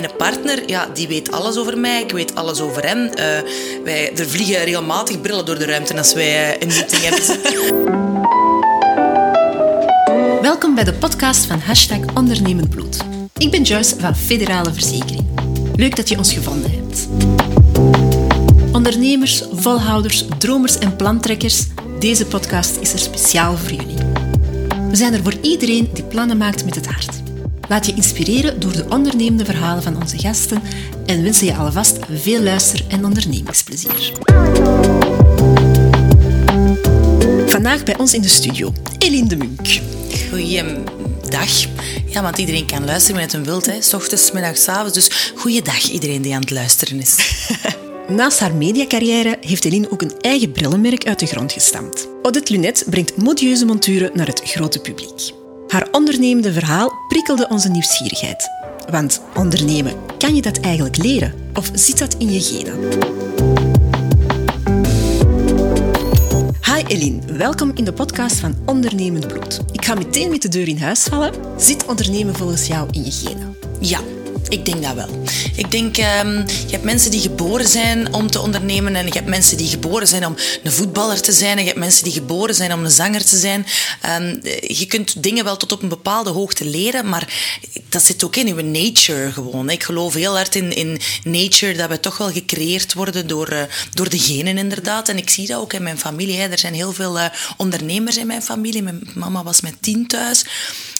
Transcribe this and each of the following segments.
mijn partner, ja, die weet alles over mij. Ik weet alles over hem. Uh, wij, er vliegen regelmatig brillen door de ruimte als wij een meeting hebben. Welkom bij de podcast van Hashtag Ondernemend Bloed. Ik ben Joyce van Federale Verzekering. Leuk dat je ons gevonden hebt. Ondernemers, volhouders, dromers en plantrekkers, deze podcast is er speciaal voor jullie. We zijn er voor iedereen die plannen maakt met het hart. Laat je inspireren door de ondernemende verhalen van onze gasten en wensen je alvast veel luister- en ondernemingsplezier. Vandaag bij ons in de studio, Eline de Munk. Goeiedag. Ja, want iedereen kan luisteren met een wilt, hè. S ochtends, middags, avonds. Dus goeiedag iedereen die aan het luisteren is. Naast haar mediacarrière heeft Eline ook een eigen brillenmerk uit de grond gestampt. Odette Lunet brengt modieuze monturen naar het grote publiek. Haar ondernemende verhaal prikkelde onze nieuwsgierigheid. Want ondernemen, kan je dat eigenlijk leren? Of zit dat in je genen? Hi Eline, welkom in de podcast van Ondernemend Bloed. Ik ga meteen met de deur in huis vallen. Zit ondernemen volgens jou in je genen? Ja, ik denk dat wel. Ik denk, um, je hebt mensen die geboren zijn om te ondernemen en je hebt mensen die geboren zijn om een voetballer te zijn en je hebt mensen die geboren zijn om een zanger te zijn. Um, je kunt dingen wel tot op een bepaalde hoogte leren, maar dat zit ook in je nature gewoon. Ik geloof heel hard in, in nature, dat we toch wel gecreëerd worden door, uh, door de genen inderdaad. En ik zie dat ook in mijn familie. Hè. Er zijn heel veel uh, ondernemers in mijn familie. Mijn mama was met tien thuis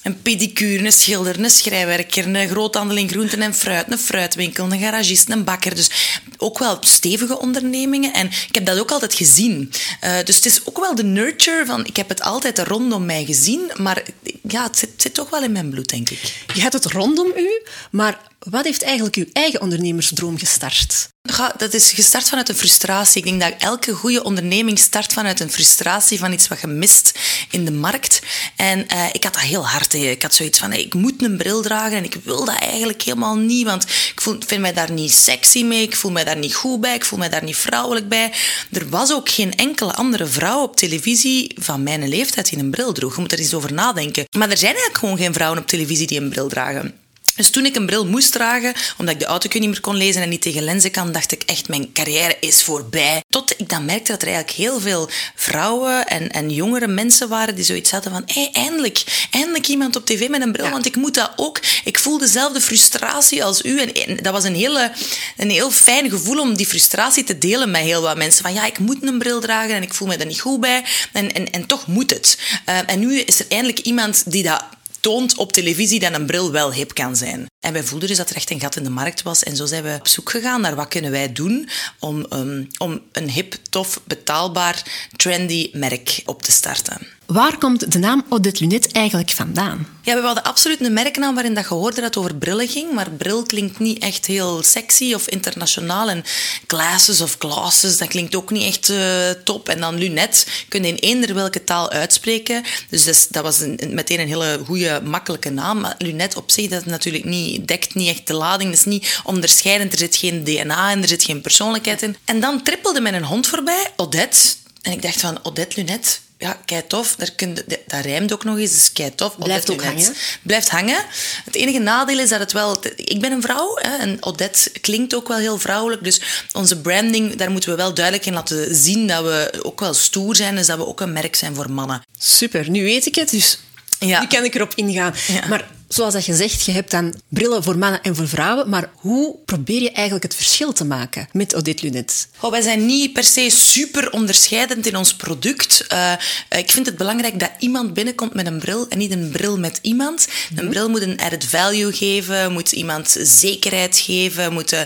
een pedicure, een schilder, een schrijwerker, een groothandel in en fruit, een fruitwinkel, een garagist, een bakker. Dus ook wel stevige ondernemingen. En ik heb dat ook altijd gezien. Uh, dus het is ook wel de nurture van... Ik heb het altijd rondom mij gezien, maar ja, het zit, zit toch wel in mijn bloed, denk ik. Je hebt het rondom u, maar wat heeft eigenlijk uw eigen ondernemersdroom gestart? Ja, dat is gestart vanuit een frustratie. Ik denk dat elke goede onderneming start vanuit een frustratie van iets wat je mist in de markt. En uh, ik had dat heel hard. Ik had zoiets van, ik moet een bril dragen en ik wil dat eigenlijk helemaal niet, want ik voel, vind mij daar niet sexy mee, ik voel mij daar niet goed bij, ik voel mij daar niet vrouwelijk bij. Er was ook geen enkele andere vrouw op televisie van mijn leeftijd die een bril droeg. Je moet er eens over nadenken. Maar er zijn eigenlijk gewoon geen vrouwen op televisie die een bril dragen. Dus toen ik een bril moest dragen, omdat ik de auto niet meer kon lezen en niet tegen lenzen kan, dacht ik echt, mijn carrière is voorbij. Tot ik dan merkte dat er eigenlijk heel veel vrouwen en, en jongere mensen waren die zoiets hadden van, hey, eindelijk, eindelijk iemand op tv met een bril, want ik moet dat ook. Ik voel dezelfde frustratie als u. En, dat was een, hele, een heel fijn gevoel om die frustratie te delen met heel wat mensen. Van ja, ik moet een bril dragen en ik voel me daar niet goed bij. En, en, en toch moet het. Uh, en nu is er eindelijk iemand die dat toont op televisie dat een bril wel hip kan zijn. En wij voelden dus dat er echt een gat in de markt was. En zo zijn we op zoek gegaan naar wat kunnen wij doen om, um, om een hip, tof, betaalbaar, trendy merk op te starten. Waar komt de naam Odette Lunet eigenlijk vandaan? Ja, we hadden absoluut een merknaam waarin dat je hoorde dat over brillen ging, maar bril klinkt niet echt heel sexy of internationaal. En glasses of glasses, dat klinkt ook niet echt uh, top. En dan lunet kun je in eender welke taal uitspreken. Dus dat, was een, meteen een hele goede, makkelijke naam. Maar lunet op zich, dat natuurlijk niet, dekt niet echt de lading. Dat is niet onderscheidend. Er zit geen DNA in, er zit geen persoonlijkheid in. En dan trippelde men een hond voorbij, Odette. En ik dacht van, Odette Lunet, ja, kei tof. Daar kun je, dat rijmt ook nog eens, dus kei tof. Blijft ook hangen. Blijft hangen. Het enige nadeel is dat het wel... Ik ben een vrouw hè, en Odette klinkt ook wel heel vrouwelijk. Dus onze branding, daar moeten we wel duidelijk in laten zien dat we ook wel stoer zijn. Dus dat we ook een merk zijn voor mannen. Super, nu weet ik het. Dus ja. nu kan ik erop ingaan. Ja. Maar zoals dat je zegt, je hebt dan brillen voor mannen en voor vrouwen, maar hoe probeer je eigenlijk het verschil te maken met Odette Lunet? Oh, wij zijn niet per se super onderscheidend in ons product. Uh, ik vind het belangrijk dat iemand binnenkomt met een bril en niet een bril met iemand. Een mm bril moet een added value geven, moet iemand zekerheid geven, moet uh,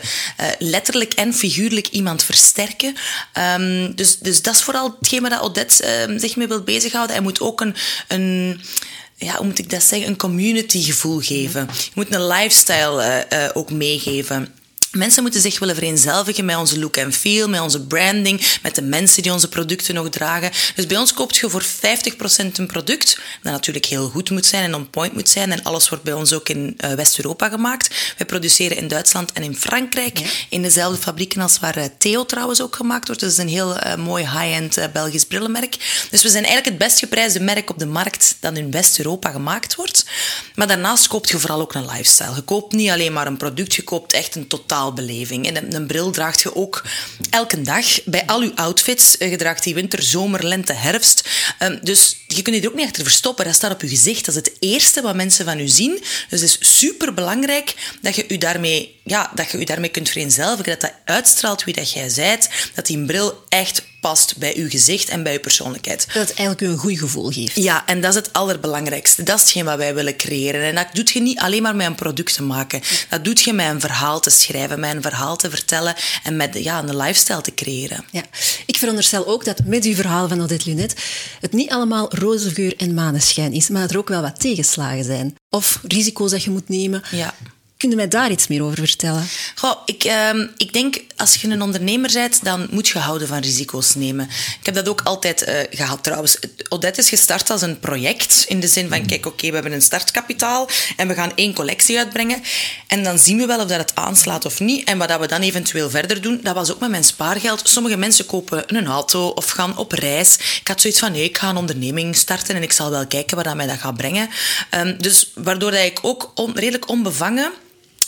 letterlijk en figuurlijk iemand versterken. Um, dus, dus dat is vooral hetgeen waar Odette uh, zich mee wil bezighouden. Hij moet ook een... een ja, hoe moet ik dat zeggen, een community gevoel geven. Je moet een lifestyle uh, ook meegeven. Mensen moeten zich willen vereenzelvigen met onze look en feel, met onze branding, met de mensen die onze producten nog dragen. Dus bij ons koopt je voor 50% een product, dat natuurlijk heel goed moet zijn en on point moet zijn. En alles wordt bij ons ook in uh, West-Europa gemaakt. Wij produceren in Duitsland en in Frankrijk, in dezelfde fabrieken als waar uh, Theo trouwens ook gemaakt wordt. Dus dat is een heel uh, mooi high-end Belgisch brillenmerk. Dus we zijn eigenlijk het best geprijsde merk op de markt dat in West-Europa gemaakt wordt. Maar daarnaast koopt je vooral ook een lifestyle. Je koopt niet alleen maar een product, je koopt echt een totaal beleving. En een bril draagt je ook elke dag bij al je outfits. Je draagt die winter, zomer, lente, herfst. Ehm, dus je kunt je er ook niet achter verstoppen. Dat staat op je gezicht. Dat is het eerste wat mensen van u zien. Dus het is super belangrijk dat je je daarmee, ja, dat je, je daarmee kunt vereenzelvigen. Dat dat uitstraalt wie dat jij zijt. Dat die bril echt past bij uw gezicht en bij uw persoonlijkheid. Dat het eigenlijk u een goed gevoel geeft. Ja, en dat is het allerbelangrijkste. Dat is hetgeen wat wij willen creëren. En dat doet je niet alleen maar met een product te maken. Dat doet je met een verhaal te schrijven, met een verhaal te vertellen en met ja, een lifestyle te creëren. Ja. Ik veronderstel ook dat met uw verhaal van Odette Lunet het niet allemaal roze geur en maneschijn is, maar dat er ook wel wat tegenslagen zijn. Of risico's dat je moet nemen. Ja. Kun je mij daar iets meer over vertellen? Goh, ik, uh, ik denk, als je een ondernemer bent, dan moet je houden van risico's nemen. Ik heb dat ook altijd uh, gehad trouwens. Odette is gestart als een project, in de zin van, kijk, oké, we hebben een startkapitaal en we gaan één collectie uitbrengen. En dan zien we wel of dat het aanslaat of niet. En wat we dan eventueel verder doen, dat was ook met mijn spaargeld. Sommige mensen kopen een auto of gaan op reis. Ik had zoiets van, nee, ik ga een onderneming starten en ik zal wel kijken wat dat mij dat gaat brengen. Um, dus waardoor dat ik ook redelijk onbevangen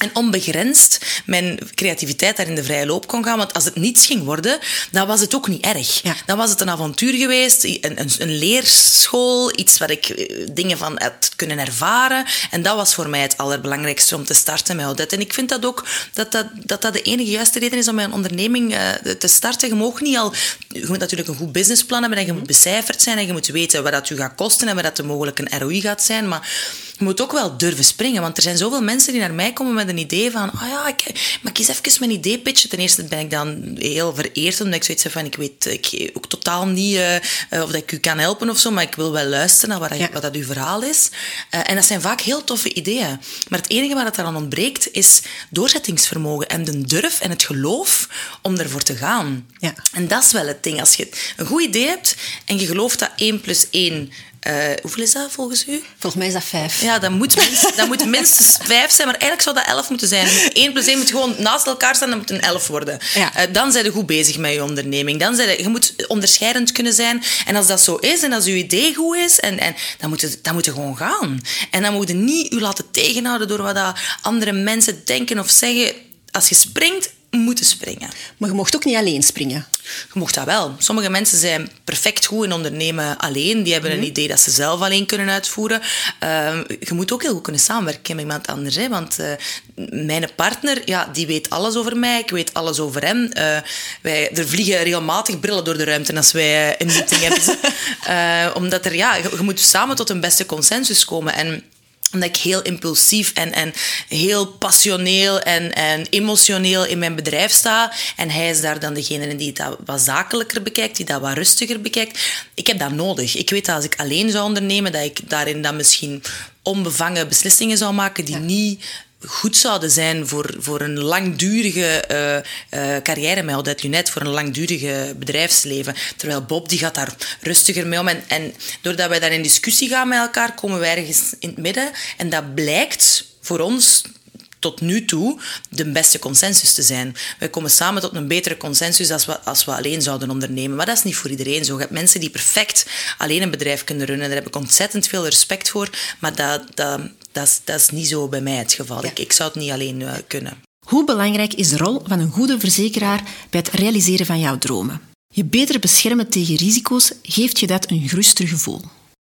en onbegrensd mijn creativiteit daar in de vrije loop kon gaan. Want als het niets ging worden, dan was het ook niet erg. Ja. Dan was het een avontuur geweest, een, een, een, leerschool, iets waar ik eh, dingen van had kunnen ervaren. En dat was voor mij het allerbelangrijkste om te starten met Odette. En ik vind dat ook dat dat, dat, dat de enige juiste reden is om mijn onderneming uh, te starten. Je mag niet al... Je moet natuurlijk een goed businessplan hebben en je moet becijferd zijn en je moet weten wat dat u gaat kosten en wat dat de mogelijk een ROI gaat zijn. Maar je moet ook wel durven springen, want er zijn zoveel mensen die naar mij komen met een idee van, oh ja, ik, maar kies even mijn idee pitchen. Ten eerste ben ik dan heel vereerd, omdat ik zoiets heb van, ik weet ik, ook totaal niet uh, of dat ik u kan helpen of zo, maar ik wil wel luisteren naar wat, ja. wat dat uw verhaal is. Uh, en dat zijn vaak heel toffe ideeën. Maar het enige wat het eraan ontbreekt, is doorzettingsvermogen en de durf en het geloof om ervoor te gaan. Ja. En dat is wel het ding. Als je een goed idee hebt en je gelooft dat 1 plus 1 uh, hoeveel is dat volgens u? Volgens mij is dat vijf. Ja, dat moet, minst, dat moet minstens vijf zijn, maar eigenlijk zou dat elf moeten zijn. 1 plus 1 moet gewoon naast elkaar staan, dat moet een elf worden. Ja. Uh, dan zijn je goed bezig met je onderneming. Dan zijn je, je moet onderscheidend kunnen zijn. En als dat zo is en als je idee goed is, en, en, dan, moet je, dan moet je gewoon gaan. En dan moet je niet je laten tegenhouden door wat dat andere mensen denken of zeggen. Als je springt, moeten springen. Maar je mocht ook niet alleen springen. Je mocht dat wel. Sommige mensen zijn perfect goed in ondernemen alleen. Die hebben een idee dat ze zelf alleen kunnen uitvoeren. Uh, je moet ook heel goed kunnen samenwerken met iemand anders. Hè? Want uh, mijn partner, ja, die weet alles over mij. Ik weet alles over hem. Uh, wij, er vliegen regelmatig brillen door de ruimte als wij een meeting hebben. omdat er, ja, je, je moet samen tot een beste consensus komen. En omdat ik heel impulsief en, en heel passioneel en, en emotioneel in mijn bedrijf sta. En hij is daar dan degene die dat wat zakelijker bekijkt, die dat wat rustiger bekijkt. Ik heb dat nodig. Ik weet dat als ik alleen zou ondernemen, dat ik daarin dan misschien onbevangen beslissingen zou maken die ja. niet goed zouden zijn voor, voor een langdurige uh, uh, carrière met Odette Lunet, voor een langdurige bedrijfsleven. Terwijl Bob die gaat daar rustiger mee om. En, en doordat wij daar in discussie gaan met elkaar, komen wij ergens in het midden. En dat blijkt voor ons tot nu toe de beste consensus te zijn. Wij komen samen tot een betere consensus als we, als we alleen zouden ondernemen. Maar dat is niet voor iedereen zo. Je hebt mensen die perfect alleen een bedrijf kunnen runnen. Daar heb ik ontzettend veel respect voor. Maar dat, dat, dat, is, dat is niet zo bij mij het geval. Ja. Ik, ik zou het niet alleen uh, kunnen. Hoe belangrijk is de rol van een goede verzekeraar bij het realiseren van jouw dromen? Je beter beschermen tegen risico's geeft je dat een geruster gevoel.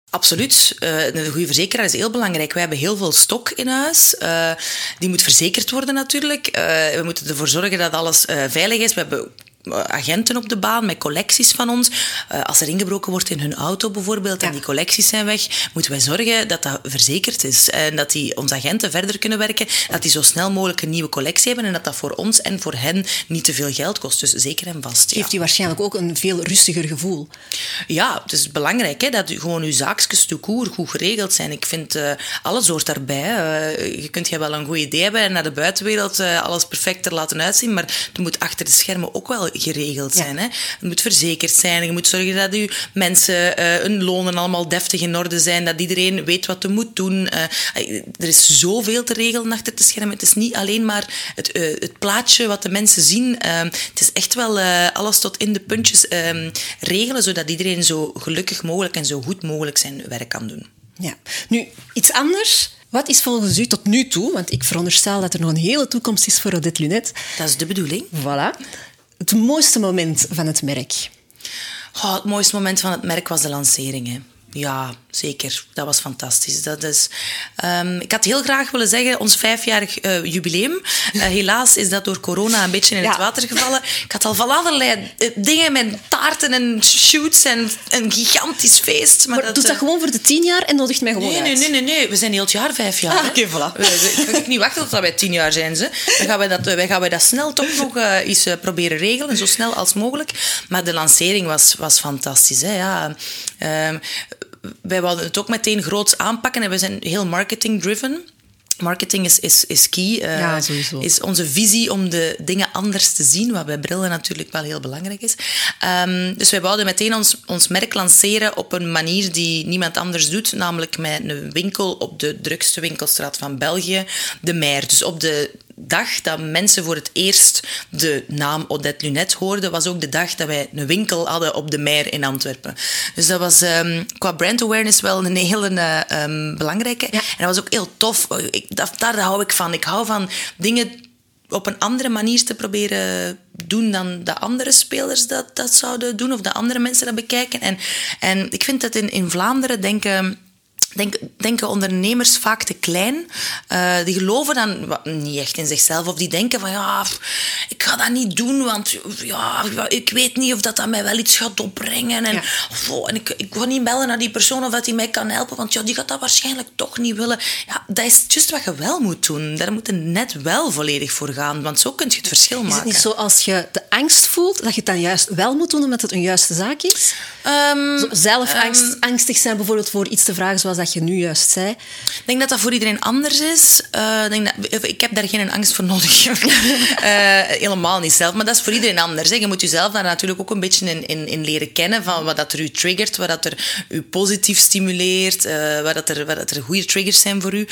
Absoluut. Een goede verzekeraar is heel belangrijk. We hebben heel veel stok in huis. Uh, die moet verzekerd worden natuurlijk. Uh, we moeten ervoor zorgen dat alles veilig is. We hebben agenten op de baan met collecties van ons. Uh, als er ingebroken wordt in hun auto bijvoorbeeld en die collecties zijn weg, moeten wij zorgen dat dat verzekerd is. En dat die, onze agenten verder kunnen werken, dat die zo snel mogelijk een nieuwe collectie hebben en dat dat voor ons en voor hen niet te veel geld kost. Dus zeker en vast. Geeft u waarschijnlijk ook een veel rustiger gevoel? Ja, het is belangrijk hè, dat gewoon uw zaakjes koer goed geregeld zijn. Ik vind uh, alles hoort daarbij. Uh, je kunt je wel een goed idee hebben en naar de buitenwereld alles perfecter laten uitzien, maar het moet achter de schermen ook wel geregeld zijn. Hè? Het moet verzekerd zijn. Je moet zorgen dat uw mensen hun lonen allemaal deftig in orde zijn, dat iedereen weet wat ze moet doen. er is zoveel te regelen achter de schermen. Het is niet alleen maar het, het plaatje wat de mensen zien. het is echt wel alles tot in de puntjes regelen, zodat iedereen zo gelukkig mogelijk en zo goed mogelijk zijn werk kan doen. Ja. Nu, iets anders. Wat is volgens u tot nu toe, want ik veronderstel dat er nog een hele toekomst is voor Odette Lunet. Dat is de bedoeling. Voilà. Het mooiste moment van het merk? Het mooiste moment van het merk was de lancering. Hè. Ja, zeker. Dat was fantastisch. Dat is, um, ik had heel graag willen zeggen ons vijfjarig uh, jubileum. Uh, helaas is dat door corona een beetje in het water gevallen. Ik had al van allerlei uh, dingen met taarten en shoots en een gigantisch feest. Maar, maar dat, doet dat gewoon voor de tien jaar en nodigt mij gewoon nee, uit? Nee, nee, nee, nee. We zijn heel het jaar vijf jaar. Ah, Oké, okay, voilà. Ik kan niet wachten tot wij tien jaar zijn. Ze. Dan, gaan wij dat, wij gaan wij dat snel toch nog eens proberen regelen. Zo snel als mogelijk. Maar de lancering was, was fantastisch. Hè, ja. Um, wij wilden het ook meteen groots aanpakken en we zijn heel marketing-driven. Marketing is, is, is key. Uh, ja, sowieso. Is onze visie om de dingen anders te zien, wat bij brillen natuurlijk wel heel belangrijk is. Um, dus wij wouden meteen ons, ons merk lanceren op een manier die niemand anders doet, namelijk met een winkel op de drukste winkelstraat van België, de Meer. Dus op de dag dat mensen voor het eerst de naam Odette Lunet hoorden, was ook de dag dat wij een winkel hadden op de Meer in Antwerpen. Dus dat was um, qua brand awareness wel een hele um, belangrijke. En dat was ook heel tof. Ik, dat, daar hou ik van. Ik hou van dingen op een andere manier te proberen doen dan de andere spelers dat, dat zouden doen, of de andere mensen dat bekijken. En, en ik vind dat in, in Vlaanderen denken denk, denken ondernemers vaak te klein. Uh, die geloven dan niet echt in zichzelf. Of die denken van, ja, ik ga dat niet doen, want ja, ik weet niet of dat, dat mij wel iets gaat opbrengen. En, oh, en ik, ik ga niet bellen naar die persoon of dat die mij kan helpen, want ja, die gaat dat waarschijnlijk toch niet willen. Ja, dat is juist wat je wel moet doen. Daar moet je net wel volledig voor gaan, want zo kun je het verschil maken. Is het niet zo als je de angst voelt, dat je het dan juist wel moet doen omdat het een juiste zaak is? Um, zelf angst, um, angstig zijn bijvoorbeeld voor iets te vragen zoals dat je nu juist zei. Ik denk dat dat voor iedereen anders is. Uh, denk dat, ik heb daar geen angst voor nodig. uh, helemaal niet zelf, maar dat is voor iedereen anders. Hè. Je moet jezelf daar natuurlijk ook een beetje in, in, leren kennen van wat dat er u triggert, wat dat er u positief stimuleert, uh, wat, dat er, wat dat er goede triggers zijn voor u.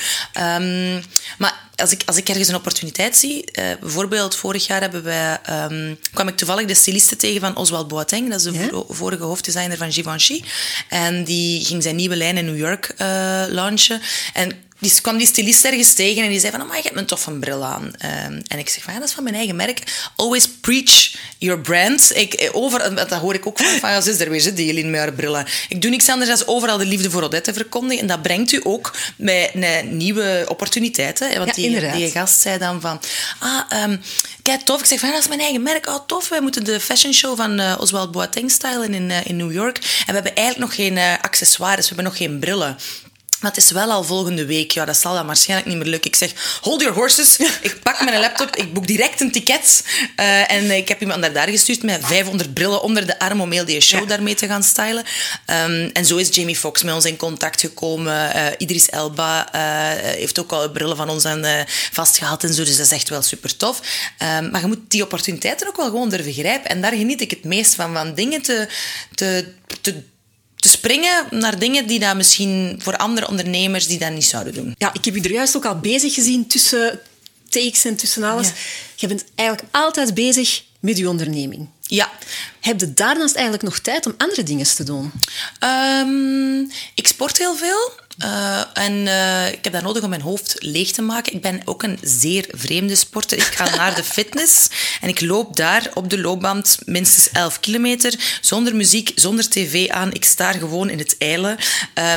Um, maar als ik, als ik ergens een opportuniteit zie, uh, bijvoorbeeld vorig jaar hebben wij, um, kwam ik toevallig de styliste tegen van Oswald Boateng, dat is de vorige hoofddesigner van Givenchy. En die ging zijn nieuwe lijn in New York uh, launchen. En die kwam die stylist ergens tegen en die zei van, oh, maar je hebt een toffe bril aan. Um, en ik zeg van, ja, dat is van mijn eigen merk. Always preach your brand. Ik, eh, over, dat hoor ik ook van, van ja, is er weer, zit die in met haar brillen. Ik doe niks anders dan overal de liefde voor Odette verkondigen. En dat brengt u ook bij een nieuwe opportuniteiten. Want ja, die, die gast zei dan van, ah, um, kijk, tof. Ik zeg van, ja, dat is mijn eigen merk. Oh, tof. Wij moeten de fashion show van uh, Oswald Boateng stylen in, uh, in New York. En we hebben eigenlijk nog geen uh, accessoires. We hebben nog geen brillen. Maar het is wel al volgende week. Ja, dat zal dan waarschijnlijk niet meer lukken. Ik zeg, hold your horses. Ik pak mijn laptop, ik boek direct een ticket. Uh, en ik heb iemand naar daar gestuurd met 500 brillen onder de arm om heel die show ja. daarmee te gaan stylen. Um, en zo is Jamie Foxx met ons in contact gekomen. Uh, Idris Elba uh, heeft ook al brillen van ons aan vastgehaald en zo. Dus dat is echt wel super tof. Um, maar je moet die opportuniteiten ook wel gewoon durven grijpen. En daar geniet ik het meest van. Van dingen te, te, te te springen naar dingen die dat misschien voor andere ondernemers die dat niet zouden doen. Ja, ik heb je er juist ook al bezig gezien tussen takes en tussen alles. Ja. Je bent eigenlijk altijd bezig met je onderneming. Ja. Heb je daarnaast eigenlijk nog tijd om andere dingen te doen? Um, ik sport heel veel. Uh, en uh, ik heb dat nodig om mijn hoofd leeg te maken. Ik ben ook een zeer vreemde sporter. Ik ga naar de fitness en ik loop daar op de loopband minstens 11 kilometer. Zonder muziek, zonder tv aan. Ik sta gewoon in het eilen. Uh,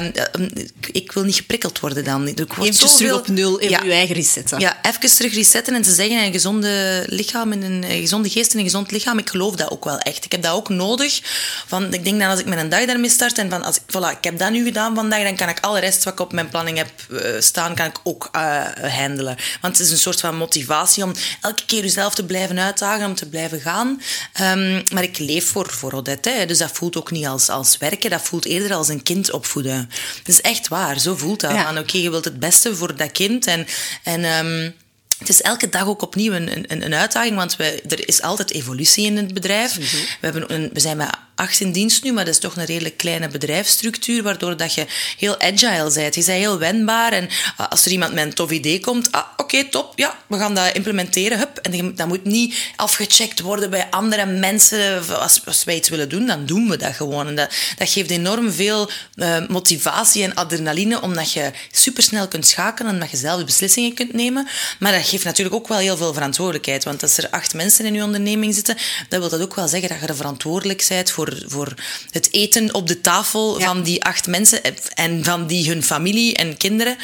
ik wil niet geprikkeld worden dan. Even zoveel... terug op nul, even ja. je eigen resetten. Ja, even terug resetten en ze zeggen een gezonde lichaam, en een, gezonde geest en een gezond lichaam. Ik geloof dat ook wel echt. Ik heb dat ook nodig. Van, ik denk dat als ik met een dag daarmee start en van, als ik, voilà, ik heb dat nu gedaan vandaag, dan kan ik alle rest wat ik op mijn planning heb uh, staan, kan ik ook uh, handelen. Want het is een soort van motivatie om elke keer jezelf te blijven uitdagen, om te blijven gaan. Um, maar ik leef voor, voor Odette, hè, dus dat voelt ook niet als, als werken, dat voelt eerder als een kind opvoeden. Het is echt waar, zo voelt dat. Ja. Oké, je wilt het beste voor dat kind en... en um, het is elke dag ook opnieuw een, een, een uitdaging, want we, er is altijd evolutie in het bedrijf. We, hebben een, we zijn met acht in dienst nu, maar dat is toch een redelijk kleine bedrijfsstructuur, waardoor dat je heel agile bent. Je bent heel wendbaar en ah, als er iemand met een tof idee komt, ah, oké, top, ja, we gaan dat implementeren, hup. En dat moet niet afgecheckt worden bij andere mensen. Als, als wij iets willen doen, dan doen we dat gewoon. En dat, dat geeft enorm veel uh, motivatie en adrenaline, omdat je supersnel kunt schakelen, omdat je zelf beslissingen kunt nemen. Maar dat geeft natuurlijk ook wel heel veel verantwoordelijkheid, want als er acht mensen in je onderneming zitten, dan wil dat ook wel zeggen dat je er verantwoordelijk bent voor voor, het eten op de tafel van die acht mensen en van die hun familie en kinderen,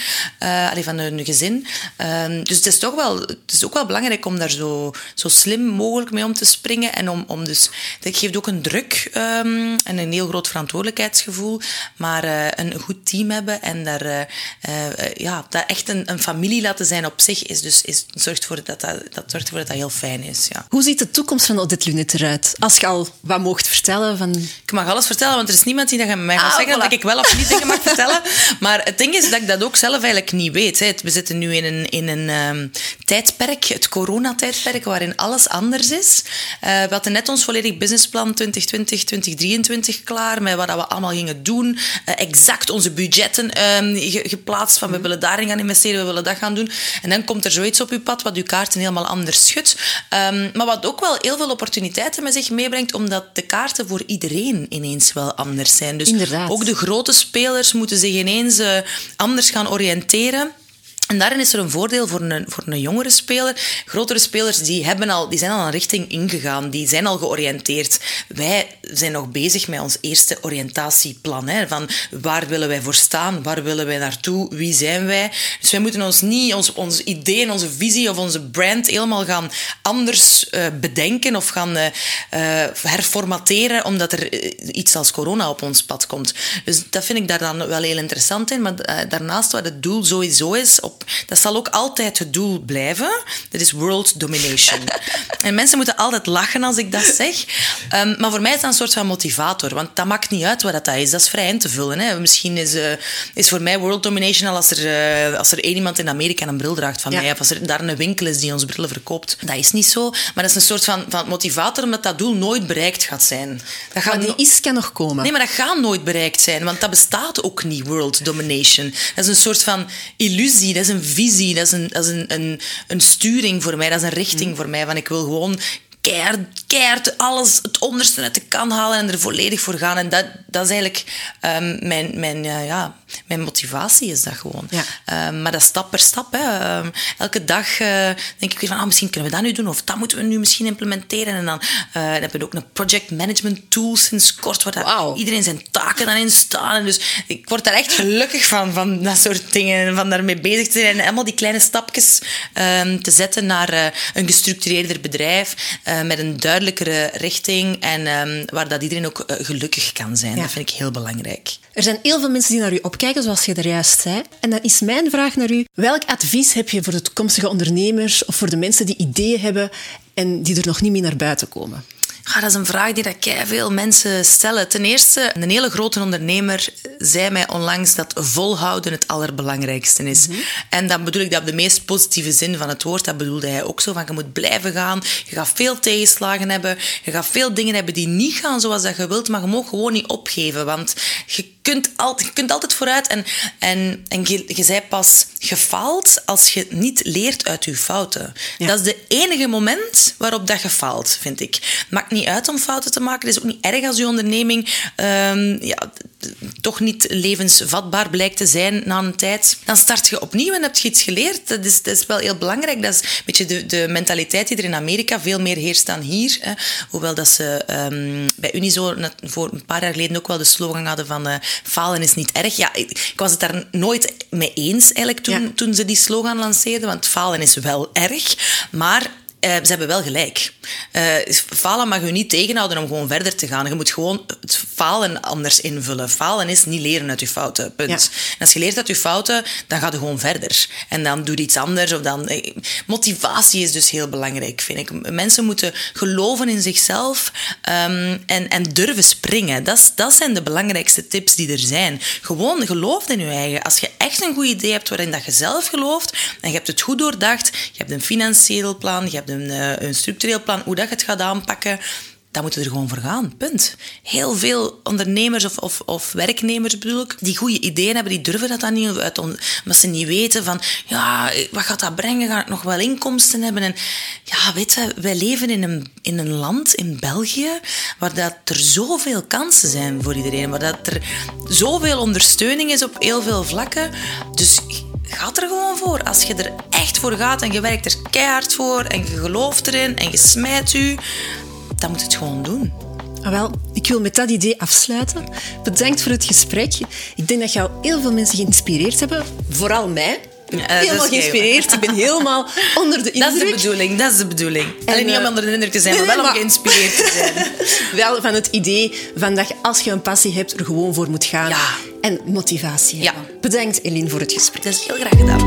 uh, van hun gezin. Uh, dus het is toch wel, het is ook wel belangrijk om daar zo, zo slim mogelijk mee om te springen. En om, om dus, dat geeft ook een druk um, en een heel groot verantwoordelijkheidsgevoel. Maar uh, een goed team hebben en daar, uh, ja, dat echt een, een familie laten zijn op zich is dus, is, zorgt voor dat, dat, dat zorgt ervoor dat dat heel fijn is. Ja. Hoe ziet de toekomst van Audit Lunet eruit? Als je al wat mocht vertellen van... Ik mag alles vertellen, want er is niemand die dat mij gaat ah, zeggen dat ik wel of niet dingen mag vertellen. Maar het ding is dat ik dat ook zelf eigenlijk niet weet. Hè. We zitten nu in een, in een um, tijdperk, het coronatijdperk, waarin alles anders is. Uh, we hadden net ons volledig businessplan 2020, 2023 klaar, met wat we allemaal gingen doen. Uh, exact onze budgetten um, geplaatst, van we willen daarin gaan investeren, we willen dat gaan doen. En dan komt er zoiets op uw pad wat uw kaarten helemaal anders schudt. Um, maar wat ook wel heel veel opportuniteiten met zich meebrengt, omdat de kaarten voor iedereen ineens wel anders zijn. Dus Inderdaad. ook de grote spelers moeten zich ineens uh, anders gaan oriënteren. En daarin is er een voordeel voor een, voor een jongere speler. Grotere spelers die hebben al, die zijn al een richting ingegaan, die zijn al georiënteerd. Wij zijn nog bezig met ons eerste oriëntatieplan. Hè, van waar willen wij voor staan, waar willen wij naartoe, wie zijn wij. Dus wij moeten ons niet ons, ons idee, onze visie of onze brand helemaal gaan anders uh, bedenken of gaan uh, uh, herformateren omdat er iets als corona op ons pad komt. Dus dat vind ik daar dan wel heel interessant in. Maar daarnaast, wat het doel sowieso is, op dat zal ook altijd het doel blijven. Dat is world domination. en mensen moeten altijd lachen als ik dat zeg. Um, maar voor mij is dat een soort van motivator. Want dat maakt niet uit wat dat is. Dat is vrij in te vullen. Hè. Misschien is, uh, is voor mij world domination al als er, uh, als er één iemand in Amerika een bril draagt van mij. Of als er daar een winkel is die ons brillen verkoopt. Dat is niet zo. Maar dat is een soort van, van motivator omdat dat doel nooit bereikt gaat zijn. Dat gaat maar die is kan nog komen. Nee, maar dat gaat nooit bereikt zijn. Want dat bestaat ook niet, world domination. Dat is een soort van illusie is een visie, dat is, een, dat is een, een, een sturing voor mij, dat is een richting mm. voor mij. Van ik wil gewoon keihard, keihard alles het onderste uit de kan halen en er volledig voor gaan. En dat, dat is eigenlijk um, mijn, mijn, uh, ja, mijn motivatie, is dat gewoon. Ja. Um, maar dat stap per stap. Hè. Um, elke dag uh, denk ik weer van, ah, misschien kunnen we dat nu doen, of dat moeten we nu misschien implementeren. En dan, uh, dan hebben we ook een project management tool sinds kort, waar wow. iedereen zijn taken dan in staan. En dus ik word daar echt gelukkig van, van dat soort dingen, van daarmee bezig te zijn. En allemaal die kleine stapjes te zetten naar een gestructureerder bedrijf. Uh, met een duidelijkere richting en um, waar dat iedereen ook uh, gelukkig kan zijn. Ja. Dat vind ik heel belangrijk. Er zijn heel veel mensen die naar u opkijken, zoals je er juist zei. En dan is mijn vraag naar u: welk advies heb je voor de toekomstige ondernemers of voor de mensen die ideeën hebben en die er nog niet mee naar buiten komen? Ja, dat is een vraag die dat veel mensen stellen. Ten eerste, een hele grote ondernemer zei mij onlangs dat volhouden het allerbelangrijkste is. Mm -hmm. En dan bedoel ik dat op de meest positieve zin van het woord. Dat bedoelde hij ook zo, van je moet blijven gaan. Je gaat veel tegenslagen hebben. Je gaat veel dingen hebben die niet gaan zoals dat je wilt, maar je mag gewoon niet opgeven. Want je kunt, altijd, je kunt altijd vooruit. En, en, en je, je zei pas gefaald als je niet leert uit je fouten. Ja. Dat is de enige moment waarop dat je faalt, vind ik. Maakt niet uit om fouten te maken. Het is ook niet erg als je onderneming um, ja, toch niet levensvatbaar blijkt te zijn na een tijd, dan start je opnieuw en heb je iets geleerd. Dat is, dat is wel heel belangrijk. Dat is een beetje de, de mentaliteit die er in Amerika veel meer heerst dan hier. Hè. Hoewel dat ze um, bij Unizo voor een paar jaar geleden ook wel de slogan hadden van uh, falen is niet erg. Ja, ik, ik, was het daar nooit mee eens eigenlijk toen, toen ze die slogan lanceerden, want falen is wel erg. Maar uh, ze hebben wel gelijk. Uh, falen mag je niet tegenhouden om gewoon verder te gaan. Je moet gewoon het falen anders invullen. Falen is niet leren uit je fouten. Punt. En als je leert uit je fouten, dan ga je gewoon verder. En dan doe je iets anders. Of dan, eh, motivatie is dus heel belangrijk, vind ik. Mensen moeten geloven in zichzelf um, en, en durven springen. Dat, dat zijn de belangrijkste tips die er zijn. Gewoon geloof in je eigen. Als je echt een goed idee hebt waarin dat je zelf gelooft en je hebt het goed doordacht, je hebt een financieel plan, je hebt een, uh, een structureel plan, hoe dat je het gaat aanpakken, dan moeten we er gewoon voor gaan. Punt. Heel veel ondernemers of, of, of, werknemers bedoel ik, die goede ideeën hebben, die durven dat dan niet uit, omdat ze niet weten van, ja, wat gaat dat brengen? Ga ik nog wel inkomsten hebben? En ja, weet je, wij leven in een, in een land, in België, waar dat er zoveel kansen zijn voor iedereen, waar dat er zoveel ondersteuning is op heel veel vlakken. Dus gaat er gewoon voor. Als je er echt voor gaat en je werkt er keihard voor en je gelooft erin en je smijt u, dan moet het gewoon doen. Ah, wel, ik wil met dat idee afsluiten. Bedankt voor het gesprek. Ik denk dat jou heel veel mensen geïnspireerd hebben. Vooral mij. Ja, helemaal geïnspireerd. Ik ben helemaal onder de indruk. Dat is de bedoeling. Dat is de bedoeling. En, Alleen niet om eh, onder de indruk te zijn, maar wel om geïnspireerd te zijn. wel van het idee van dat je als je een passie hebt, er gewoon voor moet gaan. Ja. En motivatie ja. Bedankt, Eline, voor het gesprek. Dat is heel graag gedaan.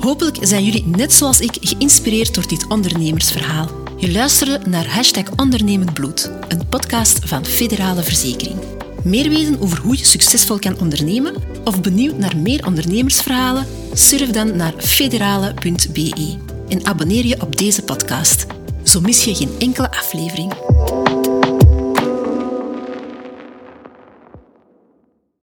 Hopelijk zijn jullie net zoals ik geïnspireerd door dit ondernemersverhaal. Je luisterde naar Hashtag Ondernemend Bloed, een podcast van Federale Verzekering. Meer weten over hoe je succesvol kan ondernemen of benieuwd naar meer ondernemersverhalen? Surf dan naar federale.be en abonneer je op deze podcast. Zo mis je geen enkele aflevering.